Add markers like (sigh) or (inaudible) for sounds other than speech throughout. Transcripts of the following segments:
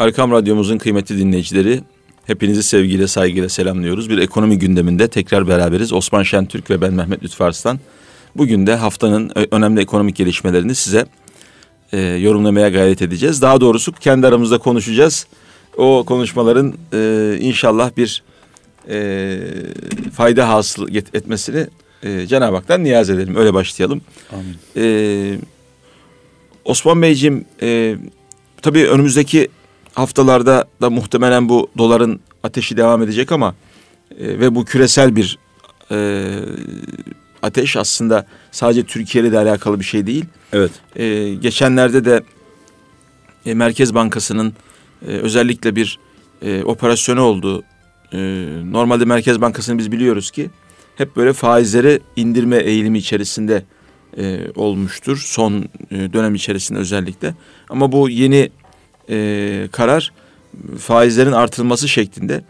Arkam Radyomuzun kıymetli dinleyicileri, hepinizi sevgiyle, saygıyla selamlıyoruz. Bir ekonomi gündeminde tekrar beraberiz. Osman Şentürk ve ben Mehmet Lütfü Arslan. Bugün de haftanın önemli ekonomik gelişmelerini size e, yorumlamaya gayret edeceğiz. Daha doğrusu kendi aramızda konuşacağız. O konuşmaların e, inşallah bir e, fayda hasıl etmesini e, Cenab-ı Hak'tan niyaz edelim. Öyle başlayalım. Amin. E, Osman Beyciğim, e, tabii önümüzdeki haftalarda da muhtemelen bu doların ateşi devam edecek ama e, ve bu küresel bir e, ateş aslında sadece Türkiye ile de alakalı bir şey değil. Evet. E, geçenlerde de e, Merkez Bankası'nın e, özellikle bir e, operasyonu oldu. E, normalde Merkez Bankası'nı biz biliyoruz ki hep böyle faizleri indirme eğilimi içerisinde e, olmuştur. Son e, dönem içerisinde özellikle. Ama bu yeni e, karar faizlerin artırılması şeklinde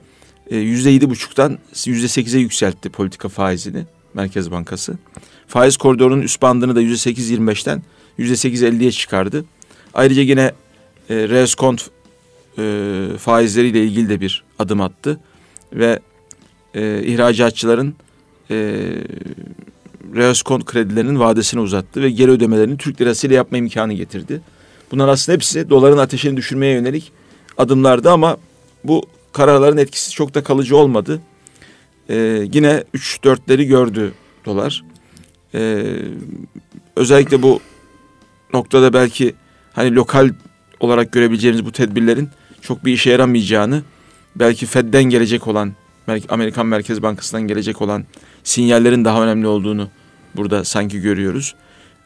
e, yüzde yedi buçuktan yüzde sekize yükseltti politika faizini Merkez Bankası. Faiz koridorunun üst bandını da yüzde sekiz yirmi beşten yüzde sekiz elliye çıkardı. Ayrıca yine e, reskont e, faizleriyle ilgili de bir adım attı ve e, ihracatçıların e, reskont kredilerinin vadesini uzattı ve geri ödemelerini Türk lirasıyla yapma imkanı getirdi. Bunlar aslında hepsi doların ateşini düşürmeye yönelik adımlardı ama bu kararların etkisi çok da kalıcı olmadı. Ee, yine 3-4'leri gördü dolar. Ee, özellikle bu noktada belki hani lokal olarak görebileceğimiz bu tedbirlerin çok bir işe yaramayacağını belki Fed'den gelecek olan Amerikan Merkez Bankası'ndan gelecek olan sinyallerin daha önemli olduğunu burada sanki görüyoruz.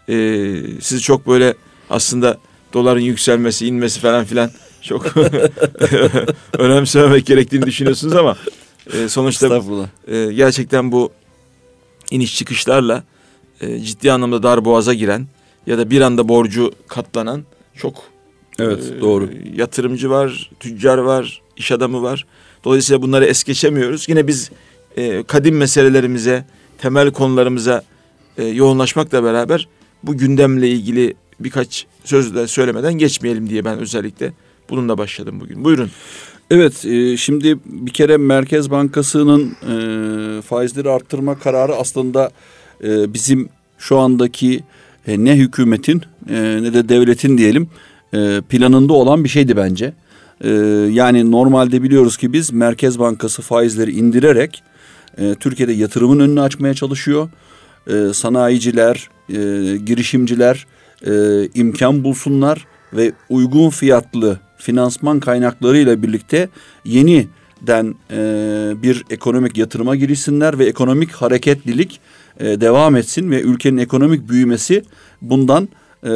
Ee, sizi çok böyle aslında doların yükselmesi, inmesi falan filan çok (laughs) önemsememek gerektiğini düşünüyorsunuz ama e, sonuçta e, gerçekten bu iniş çıkışlarla e, ciddi anlamda dar boğaza giren ya da bir anda borcu katlanan çok evet e, doğru yatırımcı var, tüccar var, iş adamı var. Dolayısıyla bunları es geçemiyoruz. Yine biz e, kadim meselelerimize, temel konularımıza e, yoğunlaşmakla beraber bu gündemle ilgili birkaç sözle söylemeden geçmeyelim diye ben özellikle bununla başladım bugün. Buyurun. Evet, e, şimdi bir kere Merkez Bankası'nın e, faizleri arttırma kararı aslında e, bizim şu andaki ne hükümetin ne de devletin diyelim planında olan bir şeydi bence. Yani normalde biliyoruz ki biz Merkez Bankası faizleri indirerek Türkiye'de yatırımın önünü açmaya çalışıyor. Sanayiciler, e, girişimciler e, imkan bulsunlar ve uygun fiyatlı finansman kaynaklarıyla birlikte yeniden e, bir ekonomik yatırıma girişsinler ve ekonomik hareketlilik e, devam etsin ve ülkenin ekonomik büyümesi bundan e,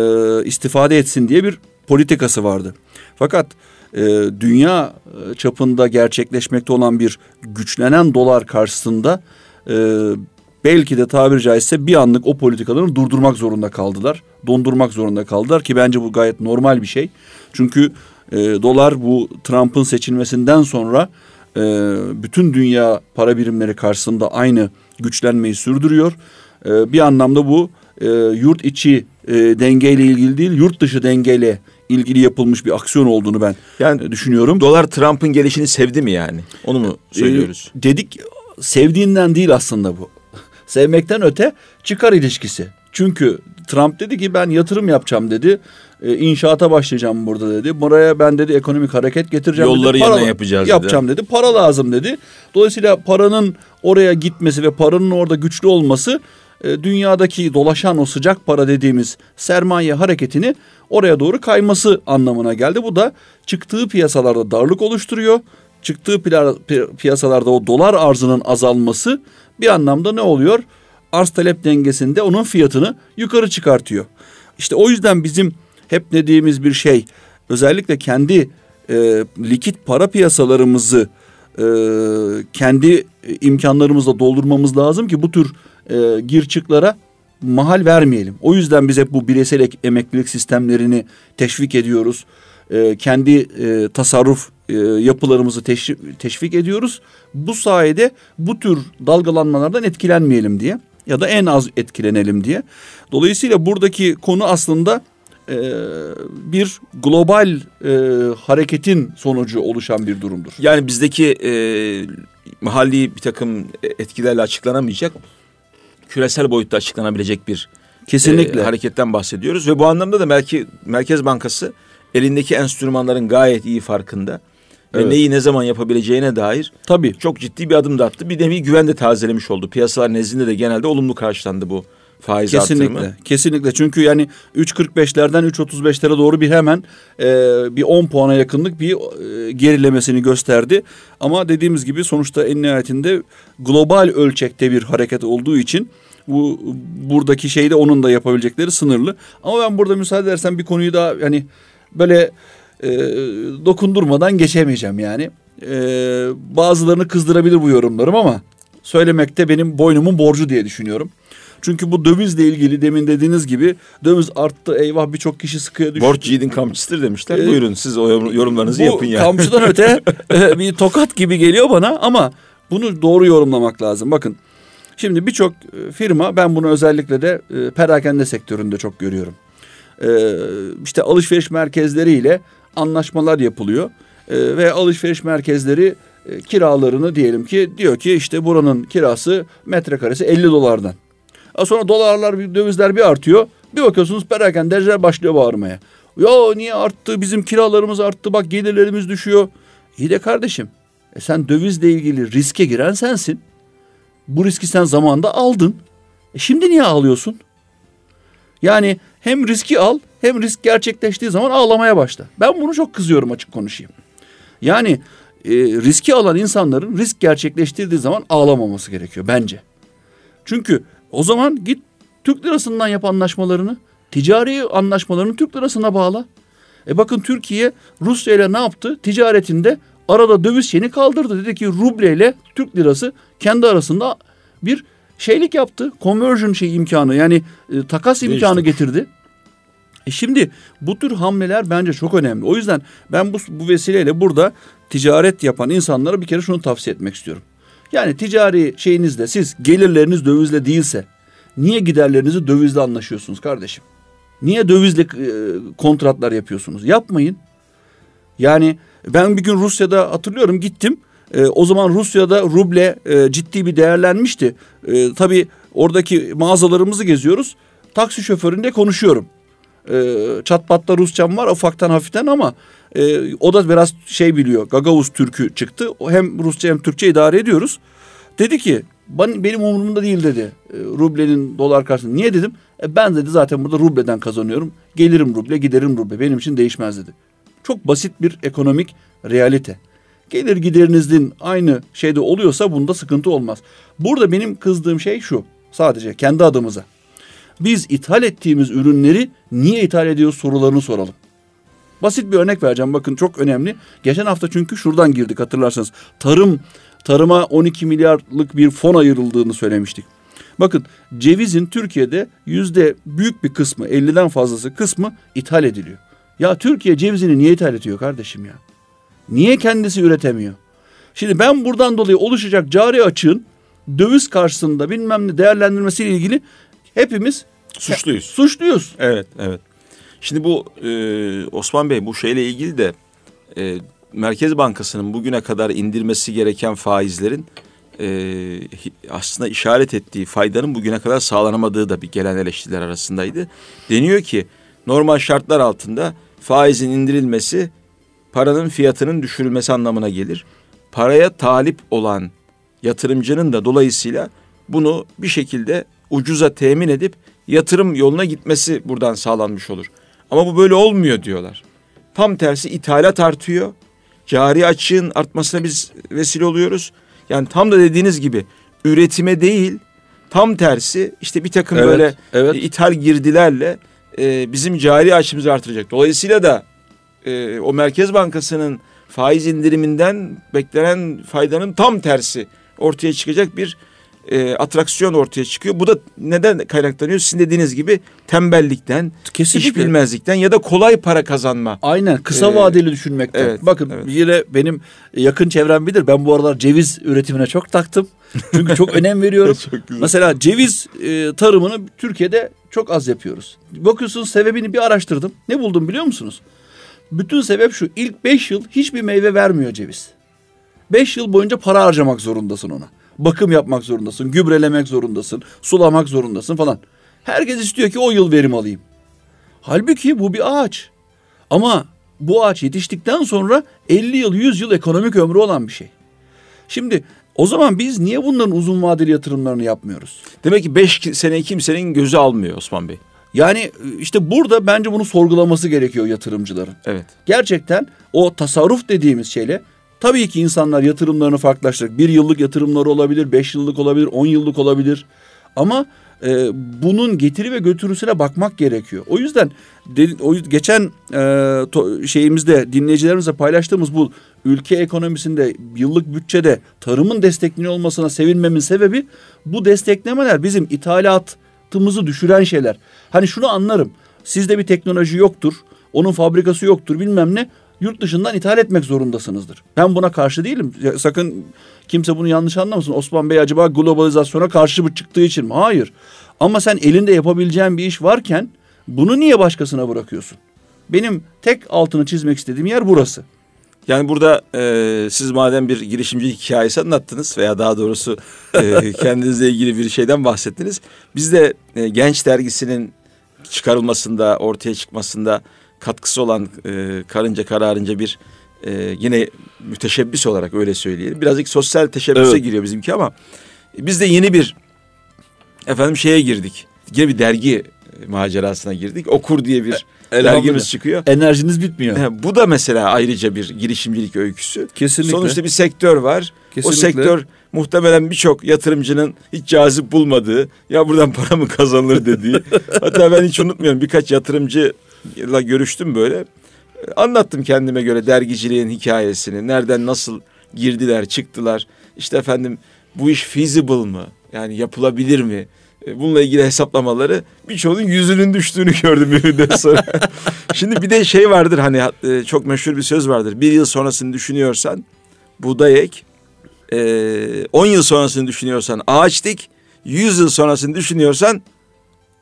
istifade etsin diye bir politikası vardı. Fakat e, dünya e, çapında gerçekleşmekte olan bir güçlenen dolar karşısında e, belki de tabiri caizse bir anlık o politikalarını durdurmak zorunda kaldılar. Dondurmak zorunda kaldılar ki bence bu gayet normal bir şey. Çünkü e, dolar bu Trump'ın seçilmesinden sonra e, bütün dünya para birimleri karşısında aynı güçlenmeyi sürdürüyor. E, bir anlamda bu e, yurt içi e, dengeyle ilgili değil, yurt dışı dengeyle ilgili yapılmış bir aksiyon olduğunu ben yani düşünüyorum. Dolar Trump'ın gelişini sevdi mi yani? Onu mu e, söylüyoruz? E, dedik sevdiğinden değil aslında bu. Sevmekten öte çıkar ilişkisi. Çünkü Trump dedi ki ben yatırım yapacağım dedi. E, inşaata başlayacağım burada dedi. Buraya ben dedi ekonomik hareket getireceğim Yolları dedi. Yolları yapacağız yapacağım dedi. dedi. Para lazım dedi. Dolayısıyla paranın oraya gitmesi ve paranın orada güçlü olması e, dünyadaki dolaşan o sıcak para dediğimiz sermaye hareketini oraya doğru kayması anlamına geldi. Bu da çıktığı piyasalarda darlık oluşturuyor. Çıktığı piyasalarda o dolar arzının azalması bir anlamda ne oluyor? Arz talep dengesinde onun fiyatını yukarı çıkartıyor. İşte o yüzden bizim hep dediğimiz bir şey özellikle kendi e, likit para piyasalarımızı e, kendi imkanlarımızla doldurmamız lazım ki bu tür e, girçıklara mahal vermeyelim. O yüzden biz hep bu bireysel emeklilik sistemlerini teşvik ediyoruz. E, kendi e, tasarruf e, yapılarımızı teşvik, teşvik ediyoruz. Bu sayede bu tür dalgalanmalardan etkilenmeyelim diye ya da en az etkilenelim diye. Dolayısıyla buradaki konu aslında e, bir global e, hareketin sonucu oluşan bir durumdur. Yani bizdeki e, mahalli bir takım etkilerle açıklanamayacak, küresel boyutta açıklanabilecek bir Kesinlikle. E, hareketten bahsediyoruz. Ve bu anlamda da belki Merkez Bankası elindeki enstrümanların gayet iyi farkında. Evet. Ve neyi ne zaman yapabileceğine dair Tabii. çok ciddi bir adım da attı. Bir nevi güven de tazelemiş oldu. Piyasalar nezdinde de genelde olumlu karşılandı bu faiz kesinlikle, artırımı. Kesinlikle. Çünkü yani 3.45'lerden 3.35'lere doğru bir hemen e, bir 10 puana yakınlık bir e, gerilemesini gösterdi. Ama dediğimiz gibi sonuçta en nihayetinde global ölçekte bir hareket olduğu için bu buradaki şeyde onun da yapabilecekleri sınırlı. Ama ben burada müsaade edersen bir konuyu daha yani böyle e, dokundurmadan geçemeyeceğim yani. E, bazılarını kızdırabilir bu yorumlarım ama söylemekte benim boynumun borcu diye düşünüyorum. Çünkü bu dövizle ilgili demin dediğiniz gibi döviz arttı eyvah birçok kişi sıkıya düştü. Borç yiğidin kamçısıdır demişler. Ee, Buyurun siz o yorumlarınızı bu yapın yani. kamçıdan (laughs) öte e, bir tokat gibi geliyor bana ama bunu doğru yorumlamak lazım. Bakın şimdi birçok e, firma ben bunu özellikle de e, perakende sektöründe çok görüyorum. E, işte alışveriş merkezleriyle anlaşmalar yapılıyor e, ve alışveriş merkezleri e, kiralarını diyelim ki diyor ki işte buranın kirası metrekaresi 50 dolardan. Sonra dolarlar, dövizler bir artıyor. Bir bakıyorsunuz perakenderciler başlıyor bağırmaya. Ya niye arttı? Bizim kiralarımız arttı. Bak gelirlerimiz düşüyor. İyi de kardeşim. E sen dövizle ilgili riske giren sensin. Bu riski sen zamanında aldın. E şimdi niye ağlıyorsun? Yani hem riski al hem risk gerçekleştiği zaman ağlamaya başla. Ben bunu çok kızıyorum açık konuşayım. Yani e, riski alan insanların risk gerçekleştirdiği zaman ağlamaması gerekiyor bence. Çünkü o zaman git Türk lirasından yap anlaşmalarını. Ticari anlaşmalarını Türk lirasına bağla. E bakın Türkiye Rusya ile ne yaptı? Ticaretinde arada döviz şeyini kaldırdı. Dedi ki ruble ile Türk lirası kendi arasında bir şeylik yaptı. Conversion şey imkanı yani e, takas Değişti. imkanı getirdi. E şimdi bu tür hamleler bence çok önemli. O yüzden ben bu, bu vesileyle burada ticaret yapan insanlara bir kere şunu tavsiye etmek istiyorum. Yani ticari şeyinizde siz gelirleriniz dövizle değilse niye giderlerinizi dövizle anlaşıyorsunuz kardeşim? Niye dövizle e, kontratlar yapıyorsunuz? Yapmayın. Yani ben bir gün Rusya'da hatırlıyorum gittim. E, o zaman Rusya'da ruble e, ciddi bir değerlenmişti. E, tabii oradaki mağazalarımızı geziyoruz. Taksi şoföründe konuşuyorum. E, çatpatta Rusçam var ufaktan hafiften ama e, o da biraz şey biliyor. Gagavuz Türk'ü çıktı. Hem Rusça hem Türkçe idare ediyoruz. Dedi ki benim umurumda değil dedi. E, rublenin dolar karşısında. Niye dedim? E, ben dedi zaten burada rubleden kazanıyorum. Gelirim ruble giderim ruble. Benim için değişmez dedi. Çok basit bir ekonomik realite. Gelir giderinizin aynı şeyde oluyorsa bunda sıkıntı olmaz. Burada benim kızdığım şey şu. Sadece kendi adımıza. Biz ithal ettiğimiz ürünleri niye ithal ediyoruz sorularını soralım. Basit bir örnek vereceğim bakın çok önemli. Geçen hafta çünkü şuradan girdik hatırlarsanız. Tarım tarıma 12 milyarlık bir fon ayrıldığını söylemiştik. Bakın cevizin Türkiye'de yüzde büyük bir kısmı 50'den fazlası kısmı ithal ediliyor. Ya Türkiye cevizini niye ithal ediyor kardeşim ya? Niye kendisi üretemiyor? Şimdi ben buradan dolayı oluşacak cari açığın döviz karşısında bilmem ne değerlendirmesiyle ilgili hepimiz suçluyuz. Suçluyuz. Evet, evet. Şimdi bu e, Osman Bey bu şeyle ilgili de e, Merkez Bankası'nın bugüne kadar indirmesi gereken faizlerin e, aslında işaret ettiği faydanın bugüne kadar sağlanamadığı da bir gelen eleştiriler arasındaydı. Deniyor ki normal şartlar altında faizin indirilmesi paranın fiyatının düşürülmesi anlamına gelir. Paraya talip olan yatırımcının da dolayısıyla bunu bir şekilde ucuza temin edip yatırım yoluna gitmesi buradan sağlanmış olur. Ama bu böyle olmuyor diyorlar. Tam tersi ithalat artıyor. Cari açığın artmasına biz vesile oluyoruz. Yani tam da dediğiniz gibi üretime değil tam tersi işte bir takım evet, böyle evet. İthal girdilerle e, bizim cari açımızı artıracak. Dolayısıyla da e, o Merkez Bankası'nın faiz indiriminden beklenen faydanın tam tersi ortaya çıkacak bir e, atraksiyon ortaya çıkıyor. Bu da neden kaynaklanıyor? Sizin dediğiniz gibi tembellikten, Kesinlikle. iş bilmezlikten ya da kolay para kazanma. Aynen kısa ee, vadeli düşünmekten. Evet, Bakın evet. yine benim yakın çevrem bilir. Ben bu aralar ceviz üretimine çok taktım. Çünkü çok (laughs) önem veriyorum. çok Mesela ceviz e, tarımını Türkiye'de çok az yapıyoruz. Bakıyorsunuz sebebini bir araştırdım. Ne buldum biliyor musunuz? Bütün sebep şu. İlk beş yıl hiçbir meyve vermiyor ceviz. Beş yıl boyunca para harcamak zorundasın ona. Bakım yapmak zorundasın, gübrelemek zorundasın, sulamak zorundasın falan. Herkes istiyor ki o yıl verim alayım. Halbuki bu bir ağaç. Ama bu ağaç yetiştikten sonra 50 yıl, 100 yıl ekonomik ömrü olan bir şey. Şimdi o zaman biz niye bunların uzun vadeli yatırımlarını yapmıyoruz? Demek ki 5 sene kimsenin gözü almıyor Osman Bey. Yani işte burada bence bunu sorgulaması gerekiyor yatırımcıların. Evet. Gerçekten o tasarruf dediğimiz şeyle tabii ki insanlar yatırımlarını farklılaştıracak. Bir yıllık yatırımları olabilir, beş yıllık olabilir, on yıllık olabilir. Ama e, bunun getiri ve götürüsüne bakmak gerekiyor. O yüzden de, o geçen e, to, şeyimizde dinleyicilerimizle paylaştığımız bu ülke ekonomisinde yıllık bütçede tarımın destekleniyor olmasına sevinmemin sebebi bu desteklemeler bizim ithalatımızı düşüren şeyler. Hani şunu anlarım. Sizde bir teknoloji yoktur. Onun fabrikası yoktur bilmem ne. Yurt dışından ithal etmek zorundasınızdır. Ben buna karşı değilim. Ya, sakın kimse bunu yanlış anlamasın. Osman Bey acaba globalizasyona karşı mı çıktığı için mi? Hayır. Ama sen elinde yapabileceğin bir iş varken bunu niye başkasına bırakıyorsun? Benim tek altını çizmek istediğim yer burası. Yani burada e, siz madem bir girişimci hikayesi anlattınız veya daha doğrusu e, (laughs) kendinizle ilgili bir şeyden bahsettiniz. Biz de e, Genç Dergisi'nin çıkarılmasında, ortaya çıkmasında katkısı olan e, karınca kararınca bir e, yine müteşebbis olarak öyle söyleyelim. Birazcık sosyal teşebbüse evet. giriyor bizimki ama biz de yeni bir efendim şeye girdik. Yine bir dergi macerasına girdik. Okur diye bir e, dergimiz çıkıyor. Enerjiniz bitmiyor. bu da mesela ayrıca bir girişimcilik öyküsü. Kesinlikle. Sonuçta bir sektör var. Kesinlikle. O sektör muhtemelen birçok yatırımcının hiç cazip bulmadığı, ya buradan para mı kazanılır dediği. (laughs) hatta ben hiç unutmuyorum birkaç yatırımcıyla görüştüm böyle. Anlattım kendime göre dergiciliğin hikayesini. Nereden nasıl girdiler, çıktılar. İşte efendim bu iş feasible mı? Yani yapılabilir mi? E, bununla ilgili hesaplamaları birçoğunun yüzünün düştüğünü gördüm bir müddet sonra. (laughs) Şimdi bir de şey vardır hani e, çok meşhur bir söz vardır. Bir yıl sonrasını düşünüyorsan buğday ek. 10 e, yıl sonrasını düşünüyorsan ağaç dik. 100 yıl sonrasını düşünüyorsan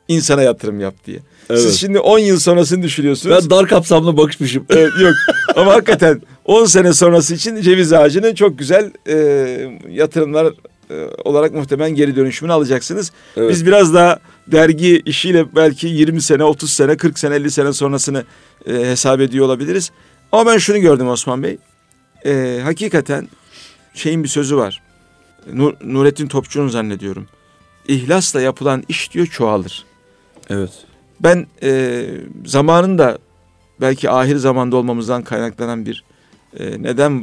insana yatırım yap diye. Evet. Siz şimdi 10 yıl sonrasını düşünüyorsunuz. Ben dar kapsamlı bakışmışım. Evet, yok ama hakikaten 10 sene sonrası için ceviz ağacının çok güzel e, yatırımlar e, olarak muhtemelen geri dönüşümünü alacaksınız. Evet. Biz biraz daha dergi işiyle belki 20 sene, 30 sene, 40 sene, 50 sene sonrasını e, hesap ediyor olabiliriz. Ama ben şunu gördüm Osman Bey. E, hakikaten şeyin bir sözü var. Nur, Nurettin Topçu'nun zannediyorum. İhlasla yapılan iş diyor çoğalır. Evet. Ben e, zamanında belki ahir zamanda olmamızdan kaynaklanan bir e, neden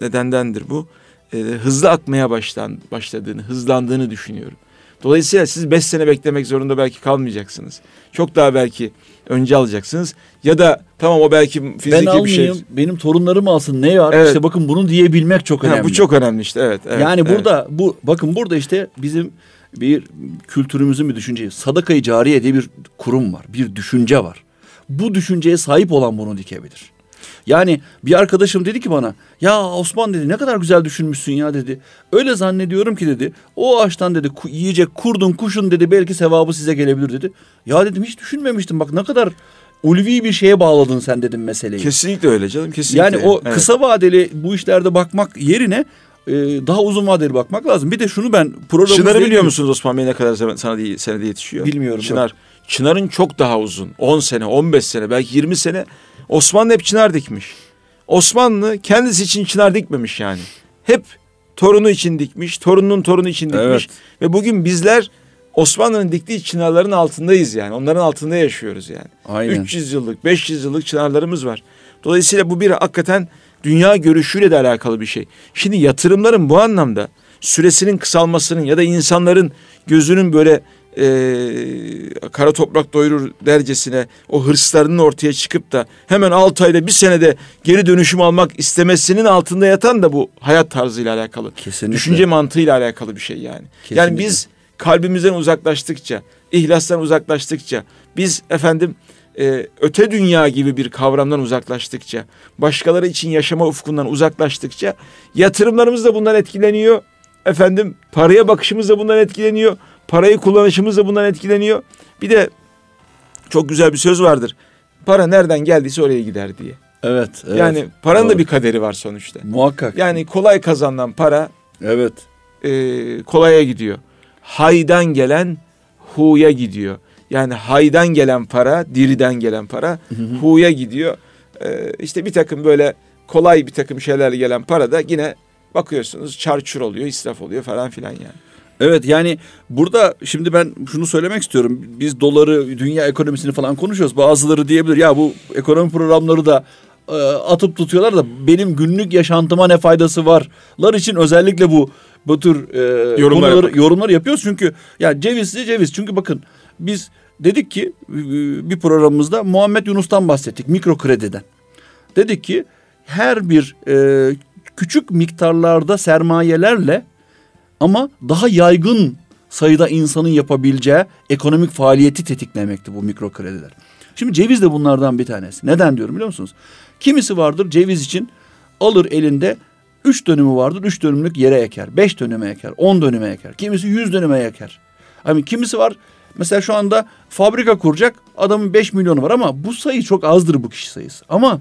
nedendendir bu e, hızlı akmaya başlan, başladığını, hızlandığını düşünüyorum. Dolayısıyla siz beş sene beklemek zorunda belki kalmayacaksınız. Çok daha belki önce alacaksınız. Ya da tamam o belki fiziki ben bir şey. Benim torunlarım alsın ne var? Evet. İşte bakın bunu diyebilmek çok önemli. Ha, bu çok önemli işte evet. evet yani evet. burada bu bakın burada işte bizim bir kültürümüzün bir düşünceyi sadakayı cariye diye bir kurum var. Bir düşünce var. Bu düşünceye sahip olan bunu dikebilir. Yani bir arkadaşım dedi ki bana ya Osman dedi ne kadar güzel düşünmüşsün ya dedi. Öyle zannediyorum ki dedi o ağaçtan dedi yiyecek kurdun kuşun dedi belki sevabı size gelebilir dedi. Ya dedim hiç düşünmemiştim bak ne kadar ulvi bir şeye bağladın sen dedim meseleyi. Kesinlikle öyle canım kesinlikle. Yani o evet. kısa vadeli bu işlerde bakmak yerine e, daha uzun vadeli bakmak lazım. Bir de şunu ben programımızda... Çınar'ı biliyor musunuz Osman Bey ne kadar sana değil, senede yetişiyor? Bilmiyorum. Çınar. Yok. Çınar'ın çok daha uzun. 10 sene, 15 sene, belki 20 sene Osmanlı hep çınar dikmiş. Osmanlı kendisi için çınar dikmemiş yani. Hep torunu için dikmiş, torununun torunu için dikmiş. Evet. Ve bugün bizler Osmanlı'nın diktiği çınarların altındayız yani. Onların altında yaşıyoruz yani. Aynen. 300 yıllık, 500 yıllık çınarlarımız var. Dolayısıyla bu bir hakikaten dünya görüşüyle de alakalı bir şey. Şimdi yatırımların bu anlamda süresinin kısalmasının ya da insanların gözünün böyle e, kara toprak doyurur dercesine o hırslarının ortaya çıkıp da hemen 6 ayda bir senede geri dönüşüm almak istemesinin altında yatan da bu hayat tarzıyla alakalı. Kesinlikle. Düşünce mantığıyla alakalı bir şey yani. Kesinlikle. Yani biz kalbimizden uzaklaştıkça, ihlastan uzaklaştıkça, biz efendim e, öte dünya gibi bir kavramdan uzaklaştıkça, başkaları için yaşama ufkundan uzaklaştıkça yatırımlarımız da bundan etkileniyor Efendim paraya bakışımız da bundan etkileniyor. Parayı kullanışımız da bundan etkileniyor. Bir de çok güzel bir söz vardır. Para nereden geldiyse oraya gider diye. Evet. evet. Yani paranın Doğru. da bir kaderi var sonuçta. Muhakkak. Yani kolay kazanılan para Evet. e, kolaya gidiyor. Haydan gelen huya gidiyor. Yani haydan gelen para, diriden gelen para huya gidiyor. E, işte bir takım böyle kolay bir takım şeylerle gelen para da yine bakıyorsunuz çarçur oluyor, israf oluyor falan filan yani. Evet yani burada şimdi ben şunu söylemek istiyorum. Biz doları, dünya ekonomisini falan konuşuyoruz. Bazıları diyebilir ya bu ekonomi programları da e, atıp tutuyorlar da benim günlük yaşantıma ne faydası varlar için özellikle bu bu tür e, Yorumlar konuları, yapmak. yorumlar yapıyoruz. Çünkü ya cevizli ceviz. Çünkü bakın biz dedik ki e, bir programımızda Muhammed Yunus'tan bahsettik mikro krediden. Dedik ki her bir e, küçük miktarlarda sermayelerle ama daha yaygın sayıda insanın yapabileceği ekonomik faaliyeti tetiklemekti bu mikro krediler. Şimdi ceviz de bunlardan bir tanesi. Neden diyorum biliyor musunuz? Kimisi vardır ceviz için alır elinde üç dönümü vardır. Üç dönümlük yere eker. Beş dönüme eker. On dönüme eker. Kimisi yüz dönüme eker. Hani kimisi var mesela şu anda fabrika kuracak adamın beş milyonu var ama bu sayı çok azdır bu kişi sayısı. Ama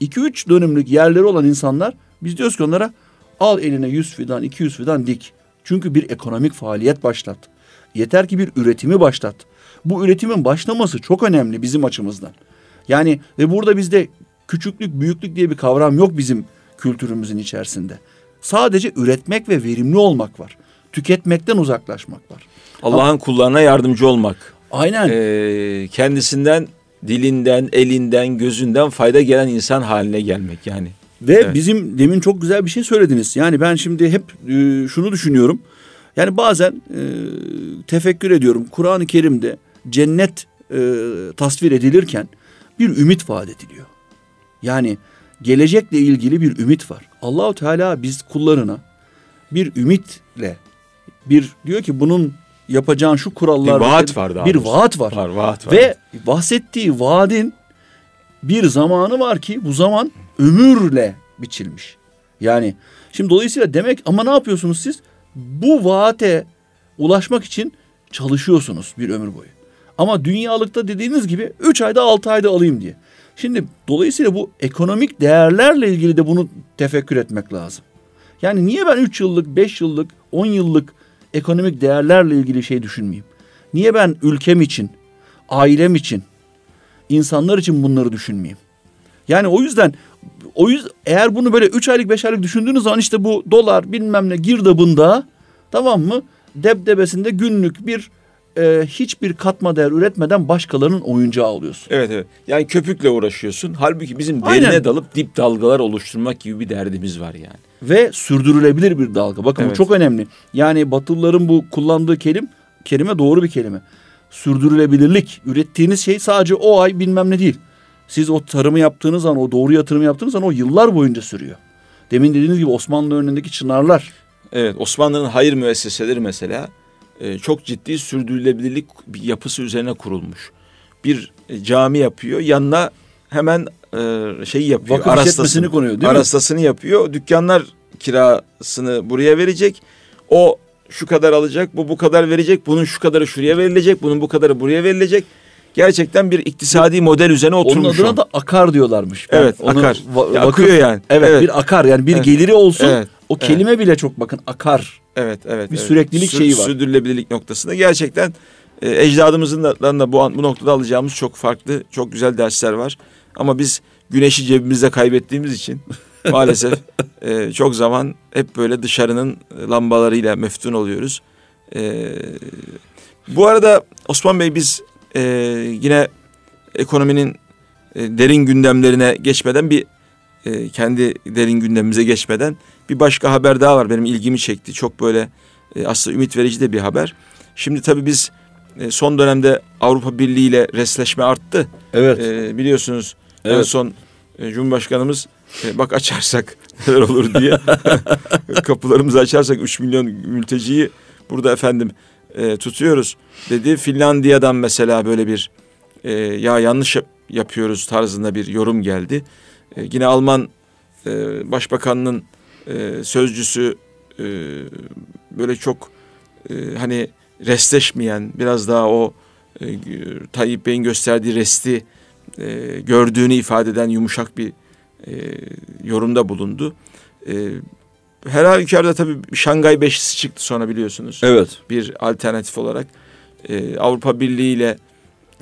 iki üç dönümlük yerleri olan insanlar biz diyoruz ki onlara al eline 100 fidan 200 fidan dik. Çünkü bir ekonomik faaliyet başlat. Yeter ki bir üretimi başlat. Bu üretimin başlaması çok önemli bizim açımızdan. Yani ve burada bizde küçüklük büyüklük diye bir kavram yok bizim kültürümüzün içerisinde. Sadece üretmek ve verimli olmak var. Tüketmekten uzaklaşmak var. Allah'ın kullarına yardımcı olmak. Aynen. Ee, kendisinden, dilinden, elinden, gözünden fayda gelen insan haline gelmek yani. Ve Evet. bizim demin çok güzel bir şey söylediniz. Yani ben şimdi hep e, şunu düşünüyorum. Yani bazen e, tefekkür ediyorum. Kur'an-ı Kerim'de cennet e, tasvir edilirken bir ümit vaat ediliyor. Yani gelecekle ilgili bir ümit var. Allahu Teala biz kullarına bir ümitle bir diyor ki bunun yapacağın şu kurallar Bir vaat var daha Bir doğrusu. vaat var. Var, vaat var. Ve bahsettiği vaadin bir zamanı var ki bu zaman ömürle biçilmiş. Yani şimdi dolayısıyla demek ama ne yapıyorsunuz siz? Bu vaate ulaşmak için çalışıyorsunuz bir ömür boyu. Ama dünyalıkta dediğiniz gibi 3 ayda 6 ayda alayım diye. Şimdi dolayısıyla bu ekonomik değerlerle ilgili de bunu tefekkür etmek lazım. Yani niye ben 3 yıllık, 5 yıllık, 10 yıllık ekonomik değerlerle ilgili şey düşünmeyeyim? Niye ben ülkem için, ailem için, insanlar için bunları düşünmeyeyim? Yani o yüzden o yüzden eğer bunu böyle 3 aylık 5 aylık düşündüğünüz zaman işte bu dolar bilmem ne girdabında tamam mı? Debdebesinde günlük bir e, hiçbir katma değer üretmeden başkalarının oyuncağı alıyorsun. Evet evet. Yani köpükle uğraşıyorsun. Halbuki bizim Aynen. derine dalıp dip dalgalar oluşturmak gibi bir derdimiz var yani. Ve sürdürülebilir bir dalga. Bakın bu Evet. çok önemli. Yani Batılıların bu kullandığı kelim, kelime doğru bir kelime. Sürdürülebilirlik. Ürettiğiniz şey sadece o ay bilmem ne değil. Siz o tarımı yaptığınız zaman, o doğru yatırımı yaptığınız zaman o yıllar boyunca sürüyor. Demin dediğiniz gibi Osmanlı örneğindeki çınarlar. Evet Osmanlı'nın hayır müesseseleri mesela e, çok ciddi sürdürülebilirlik yapısı üzerine kurulmuş. Bir e, cami yapıyor yanına hemen e, şeyi yapıyor. Vakıf işletmesini konuyor, değil mi? arastasını yapıyor. Dükkanlar kirasını buraya verecek. O şu kadar alacak, bu bu kadar verecek, bunun şu kadarı şuraya verilecek, bunun bu kadarı buraya verilecek. Gerçekten bir iktisadi model üzerine Onun oturmuş. adına o. da akar diyorlarmış. Ben Evet, onu akar. va- Ya akıyor yani. Evet, Evet. bir akar yani bir Evet. geliri olsun. Evet, O evet. kelime bile çok bakın akar. Evet, evet. Bir evet. süreklilik şeyi var. Sürdürülebilirlik noktasında gerçekten e, ecdadımızın da, da bu, bu noktada alacağımız çok farklı, çok güzel dersler var. Ama biz güneşi cebimizde kaybettiğimiz için (laughs) maalesef e, çok zaman hep böyle dışarının lambalarıyla meftun oluyoruz. E, bu arada Osman Bey biz e, yine ekonominin e, derin gündemlerine geçmeden bir e, kendi derin gündemimize geçmeden bir başka haber daha var benim ilgimi çekti. Çok böyle e, aslında ümit verici de bir haber. Şimdi tabii biz e, son dönemde Avrupa Birliği ile resleşme arttı. Evet. E, biliyorsunuz en Evet. son e, Cumhurbaşkanımız e, bak açarsak (laughs) neler olur diye (laughs) kapılarımızı açarsak 3 milyon mülteciyi burada efendim e, tutuyoruz dedi. Finlandiya'dan mesela böyle bir e, ya yanlış yap- yapıyoruz tarzında bir yorum geldi. E, yine Alman e, Başbakanının e, sözcüsü e, böyle çok e, hani restleşmeyen biraz daha o e, Tayyip Bey'in gösterdiği resti e, gördüğünü ifade eden yumuşak bir e, yorumda bulundu. E, her halükarda tabii Şangay Beşlisi çıktı sonra biliyorsunuz. Evet. Bir alternatif olarak e, Avrupa Birliği ile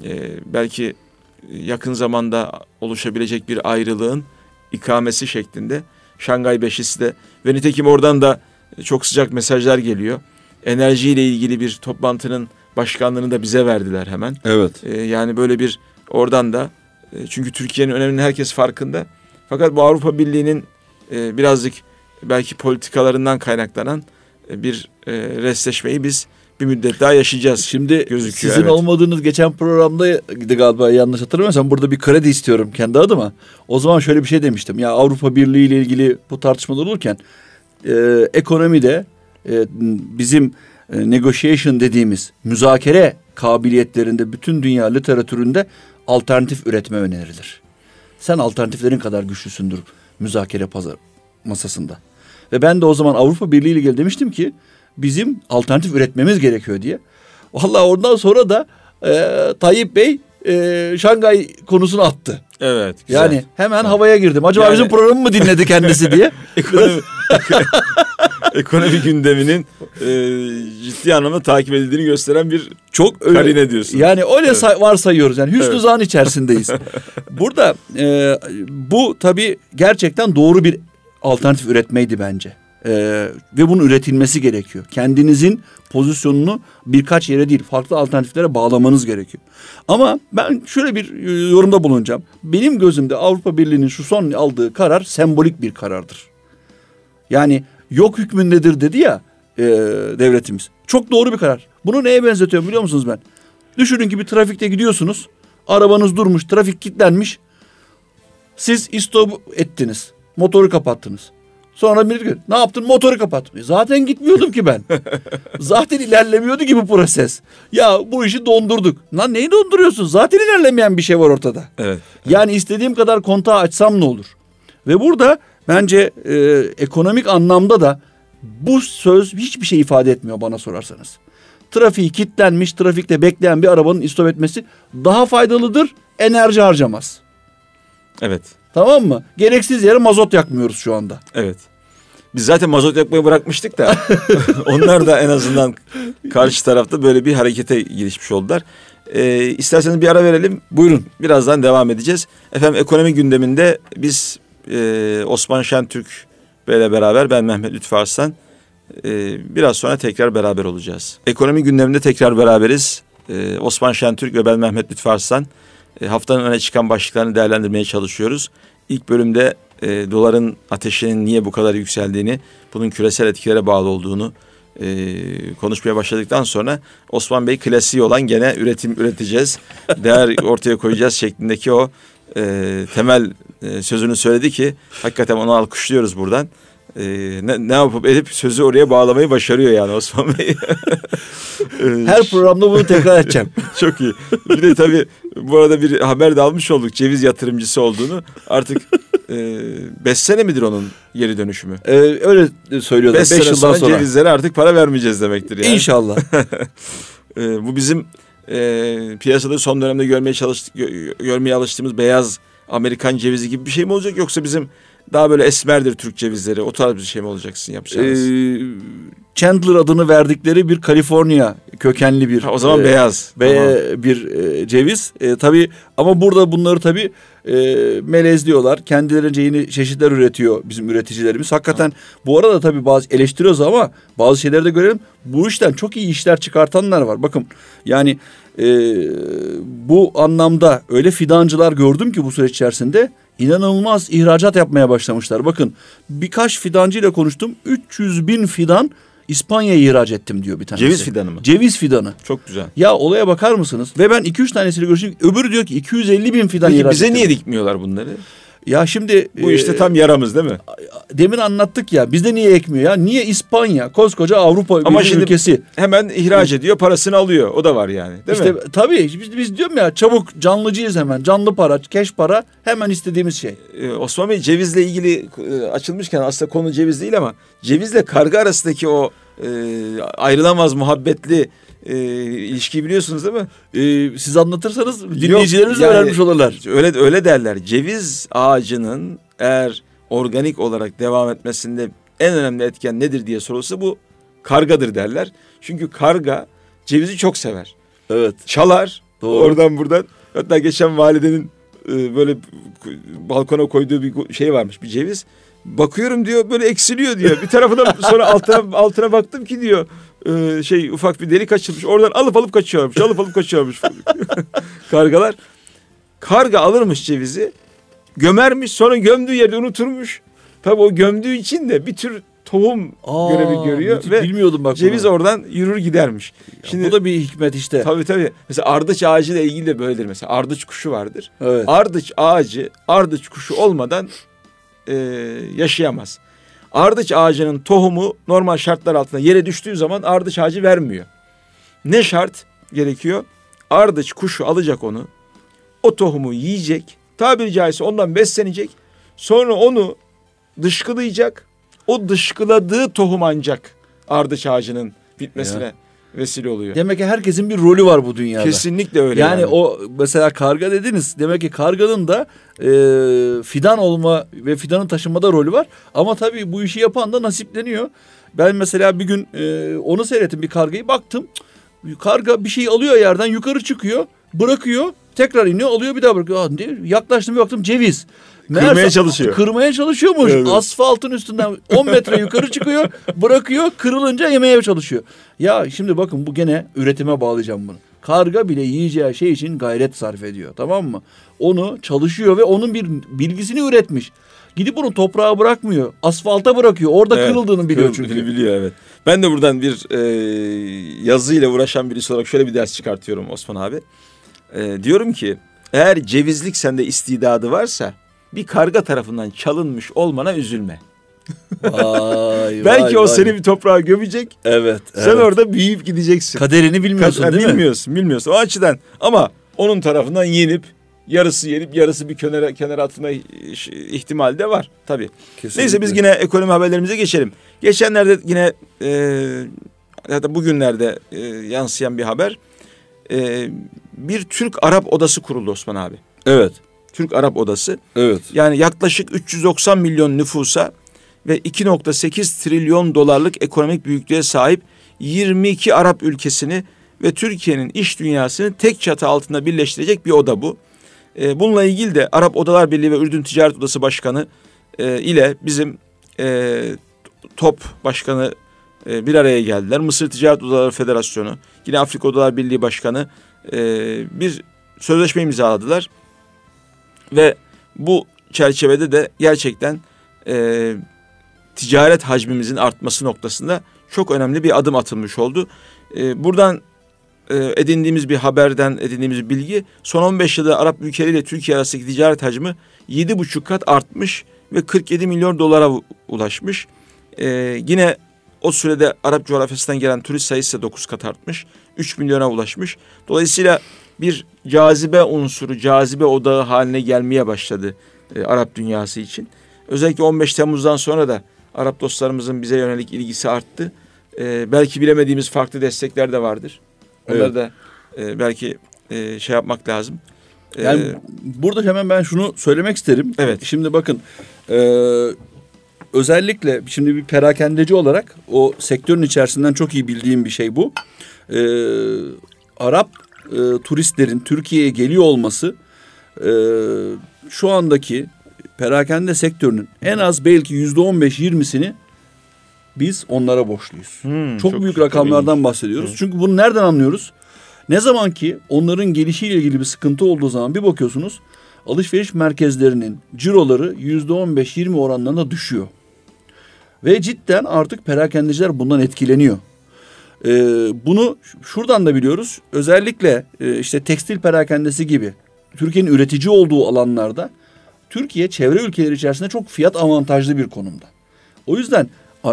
e, belki yakın zamanda oluşabilecek bir ayrılığın ikamesi şeklinde Şangay Beşlisi de ve nitekim oradan da çok sıcak mesajlar geliyor. Enerjiyle ilgili bir toplantının başkanlığını da bize verdiler hemen. Evet. E, yani böyle bir oradan da e, çünkü Türkiye'nin önemini herkes farkında. Fakat bu Avrupa Birliği'nin e, birazcık belki politikalarından kaynaklanan e, bir e, restleşmeyi biz bir müddet daha yaşayacağız. Şimdi gözüküyor, sizin evet. olmadığınız geçen programda galiba yanlış hatırlamıyorsam burada bir kredi istiyorum kendi adıma. O zaman şöyle bir şey demiştim. Ya Avrupa Birliği ile ilgili bu tartışmalar olurken e, ekonomide e, bizim e, negotiation dediğimiz müzakere kabiliyetlerinde bütün dünya literatüründe alternatif üretme önerilir. Sen alternatiflerin kadar güçlüsündür müzakere pazar masasında. Ve ben de o zaman Avrupa Birliği ile ilgili demiştim ki bizim alternatif üretmemiz gerekiyor diye. Vallahi ondan sonra da e, Tayyip Bey e, Şangay konusunu attı. Evet. Güzel. Yani hemen havaya girdim. Acaba Yani- bizim programı mı dinledi kendisi diye. (laughs) ekonomi, (laughs) ekonomi gündeminin e, ciddi anlamda takip edildiğini gösteren bir Çok öyle. Karine diyorsun. Yani öyle Evet. say- varsayıyoruz. Yani hüsnü Evet. zan içerisindeyiz. (laughs) Burada e, bu tabii gerçekten doğru bir alternatif üretmeydi bence. E, ve bunun üretilmesi gerekiyor. Kendinizin pozisyonunu birkaç yere değil farklı alternatiflere bağlamanız gerekiyor. Ama ben şöyle bir yorumda bulunacağım. Benim gözümde Avrupa Birliği'nin şu son aldığı karar sembolik bir karardır. Yani yok hükmündedir dedi ya e, devletimiz. Çok doğru bir karar. Bunu neye benzetiyorum biliyor musunuz ben? Düşünün ki bir trafikte gidiyorsunuz. Arabanız durmuş, trafik kilitlenmiş. Siz istop ettiniz. Motoru kapattınız. Sonra bir gün ne yaptın? Motoru kapattım. E Zaten gitmiyordum ki ben. (laughs) Zaten ilerlemiyordu ki bu proses. Ya bu işi dondurduk. Lan neyi donduruyorsun? Zaten ilerlemeyen bir şey var ortada. evet. Yani istediğim kadar kontağı açsam ne olur? Ve burada bence e, ekonomik anlamda da bu söz hiçbir şey ifade etmiyor bana sorarsanız. Trafiği kilitlenmiş, trafikte bekleyen bir arabanın istop etmesi daha faydalıdır, enerji harcamaz. Evet. Tamam mı? Gereksiz yere mazot yakmıyoruz şu anda. Evet. Biz zaten mazot yakmayı bırakmıştık da (laughs) onlar da en azından karşı tarafta böyle bir harekete girişmiş oldular. Ee, isterseniz bir ara verelim. Buyurun. Birazdan devam edeceğiz. Efendim ekonomi gündeminde biz e, Osman Şentürk Bey'le beraber ben Mehmet Lütfü Arslan e, biraz sonra tekrar beraber olacağız. Ekonomi gündeminde tekrar beraberiz. E, Osman Şentürk ve ben Mehmet Lütfü Arslan haftanın öne çıkan başlıklarını değerlendirmeye çalışıyoruz. İlk bölümde e, doların ateşinin niye bu kadar yükseldiğini, bunun küresel etkilere bağlı olduğunu e, konuşmaya başladıktan sonra Osman Bey klasiği olan gene üretim üreteceğiz, değer (laughs) ortaya koyacağız şeklindeki o e, temel e, sözünü söyledi ki hakikaten onu alkışlıyoruz buradan. E, ne, ne yapıp edip sözü oraya bağlamayı başarıyor yani Osman Bey. (laughs) E, Her programda bunu tekrar edeceğim. (laughs) çok iyi. Bir de tabii bu arada bir haber de almış olduk ceviz yatırımcısı olduğunu. Artık e, beş sene midir onun geri dönüşümü? Ee, öyle söylüyorlar. Beş, Beş, yıldan sonra, sonra. cevizlere artık para vermeyeceğiz demektir yani. İnşallah. (laughs) E, bu bizim e, piyasada son dönemde görmeye çalıştık, gö- görmeye alıştığımız beyaz Amerikan cevizi gibi bir şey mi olacak yoksa bizim daha böyle esmerdir Türk cevizleri o tarz bir şey mi olacaksın yapacağınız? Ee, Chandler adını verdikleri bir Kaliforniya kökenli bir Ha, o zaman e, beyaz. ve Tamam. bir e, ceviz. E, tabii ama burada bunları tabii e, melezliyorlar. Kendilerince yeni çeşitler üretiyor bizim üreticilerimiz. Hakikaten bu arada tabii bazı eleştiriyoruz ama bazı şeyleri de görelim. Bu işten çok iyi işler çıkartanlar var. Bakın yani e, bu anlamda öyle fidancılar gördüm ki bu süreç içerisinde inanılmaz ihracat yapmaya başlamışlar. Bakın birkaç fidancıyla konuştum. 300 bin fidan İspanya'ya ihraç ettim diyor bir tanesi. Ceviz fidanı mı? Ceviz fidanı. Çok güzel. Ya olaya bakar mısınız? Ve ben 2-3 tanesiyle görüştüm. Öbürü diyor ki 250 bin fidan Peki ihraç bize ettim. niye dikmiyorlar bunları? Ya şimdi Bu e, işte tam yaramız değil mi? demin anlattık ya bizde niye ekmiyor ya? Niye İspanya koskoca Avrupa Ama şimdi ülkesi? hemen ihraç ediyor, parasını alıyor. O da var yani. Değil işte mi? tabii biz, biz diyorum ya çabuk canlıcıyız hemen. Canlı para, keş para hemen istediğimiz şey. Ee, Osman Bey cevizle ilgili e, açılmışken aslında konu ceviz değil ama cevizle karga arasındaki o e, ayrılamaz muhabbetli e, ilişkiyi biliyorsunuz değil mi? Ee, siz anlatırsanız dinleyicilerimiz yani- öğrenmiş olurlar. Öyle öyle derler. Ceviz ağacının eğer organik olarak devam etmesinde en önemli etken nedir diye sorulsa bu kargadır derler. Çünkü karga cevizi çok sever. Evet. Çalar Doğru. oradan buradan. Hatta geçen validenin e, böyle balkona koyduğu bir şey varmış bir ceviz. Bakıyorum diyor böyle eksiliyor diyor. Bir tarafına sonra altına altına baktım ki diyor e, şey ufak bir delik açılmış. Oradan alıp alıp kaçıyormuş. Alıp alıp kaçıyormuş. (laughs) Kargalar. Karga alırmış cevizi. Gömermiş sonra gömdüğü yerde unuturmuş. Tabii o gömdüğü için de bir tür tohum Aa, görevi görüyor müthiş, ve bilmiyordum bak. ceviz bunu. oradan yürür gidermiş. Şimdi bu da bir hikmet işte. Tabii tabii. Mesela ardıç ağacı ile ilgili de böyledir mesela. Ardıç kuşu vardır. Evet. Ardıç ağacı ardıç kuşu olmadan e, yaşayamaz. Ardıç ağacının tohumu normal şartlar altında yere düştüğü zaman ardıç ağacı vermiyor. Ne şart gerekiyor? Ardıç kuşu alacak onu. O tohumu yiyecek. Tabiri caizse ondan beslenecek. Sonra onu dışkılayacak. O dışkıladığı tohum ancak ardıç ağacının bitmesine vesile oluyor. Demek ki herkesin bir rolü var bu dünyada. Kesinlikle öyle. Yani, o mesela karga dediniz. Demek ki karganın da e, fidan olma ve fidanın taşınmada rolü var. Ama tabii bu işi yapan da nasipleniyor. Ben mesela bir gün e, onu seyrettim bir kargayı baktım. Karga bir şey alıyor yerden yukarı çıkıyor bırakıyor tekrar iniyor alıyor bir daha bırakıyor. Aa? Yaklaştım bir baktım ceviz. Kırmaya Meğerse çalışıyor. Kırmaya çalışıyormuş. Evet. Asfaltın üstünden 10 metre yukarı çıkıyor bırakıyor kırılınca yemeye çalışıyor. Ya şimdi bakın bu gene üretime bağlayacağım bunu. Karga bile yiyeceği şey için gayret sarf ediyor tamam mı? Onu çalışıyor ve onun bir bilgisini üretmiş. Gidip bunu toprağa bırakmıyor. Asfalta bırakıyor. Orada Evet, kırıldığını biliyor çünkü. biliyor evet. Ben de buradan bir e, yazıyla uğraşan birisi olarak şöyle bir ders çıkartıyorum Osman abi. E, diyorum ki eğer cevizlik sende istidadı varsa bir karga tarafından çalınmış olmana üzülme. Vay, (laughs) Belki vay, o vay. seni bir toprağa gömecek. Evet. Sen evet. orada büyüyüp gideceksin. kaderini bilmiyorsun Ka- değil mi? bilmiyorsun, bilmiyorsun. O açıdan ama onun tarafından yenip yarısı yenip yarısı bir kenara kenara atma ihtimali de var tabii. Kesinlikle. Neyse biz yine ekonomi haberlerimize geçelim. Geçenlerde yine e, hatta bugünlerde e, yansıyan bir haber. E, bir Türk-Arap odası kuruldu Osman abi. Evet. Türk-Arap odası. Evet. Yani yaklaşık 390 milyon nüfusa ve 2.8 trilyon dolarlık ekonomik büyüklüğe sahip 22 Arap ülkesini ve Türkiye'nin iş dünyasını tek çatı altında birleştirecek bir oda bu. E, bununla ilgili de Arap Odalar Birliği ve Ürdün Ticaret Odası Başkanı e, ile bizim e, TOP Başkanı e, bir araya geldiler. Mısır Ticaret Odaları Federasyonu, yine Afrika Odalar Birliği Başkanı e, bir sözleşme imzaladılar. Ve bu çerçevede de gerçekten e, ticaret hacmimizin artması noktasında çok önemli bir adım atılmış oldu. E, buradan e, edindiğimiz bir haberden edindiğimiz bilgi son 15 yılda Arap ülkeleriyle Türkiye arasındaki ticaret hacmi 7,5 kat artmış ve 47 milyon dolara ulaşmış. E, yine o sürede Arap coğrafyasından gelen turist sayısı da 9 kat artmış. 3 milyona ulaşmış. Dolayısıyla bir cazibe unsuru, cazibe odağı haline gelmeye başladı e, Arap dünyası için. Özellikle 15 Temmuz'dan sonra da Arap dostlarımızın bize yönelik ilgisi arttı. E, belki bilemediğimiz farklı destekler de vardır. Onları Evet. da e, belki e, şey yapmak lazım. E, Yani burada hemen ben şunu söylemek isterim. Evet. Şimdi bakın e, özellikle şimdi bir perakendeci olarak o sektörün içerisinden çok iyi bildiğim bir şey bu. E, Arap e, turistlerin Türkiye'ye geliyor olması e, şu andaki perakende sektörünün en az belki yüzde on beş yirmisini biz onlara borçluyuz. hmm, Çok, büyük çok rakamlardan bahsediyoruz. Evet. Çünkü bunu nereden anlıyoruz? Ne zaman ki onların gelişiyle ilgili bir sıkıntı olduğu zaman bir bakıyorsunuz alışveriş merkezlerinin ciroları yüzde on beş yirmi oranlarında düşüyor. Ve cidden artık perakendeciler bundan etkileniyor. Ee, bunu şuradan da biliyoruz. Özellikle e, işte tekstil perakendesi gibi Türkiye'nin üretici olduğu alanlarda Türkiye çevre ülkeleri içerisinde çok fiyat avantajlı bir konumda. O yüzden e,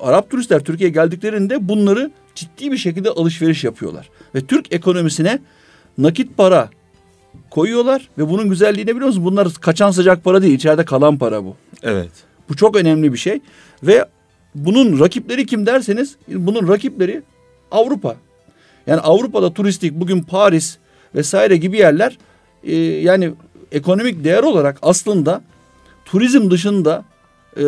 Arap turistler Türkiye'ye geldiklerinde bunları ciddi bir şekilde alışveriş yapıyorlar. Ve Türk ekonomisine nakit para koyuyorlar ve bunun güzelliğini biliyor musunuz? Bunlar kaçan sıcak para değil, içeride kalan para bu. Evet. Bu çok önemli bir şey ve bunun rakipleri kim derseniz bunun rakipleri Avrupa. Yani Avrupa'da turistik bugün Paris vesaire gibi yerler e, yani ekonomik değer olarak aslında turizm dışında e,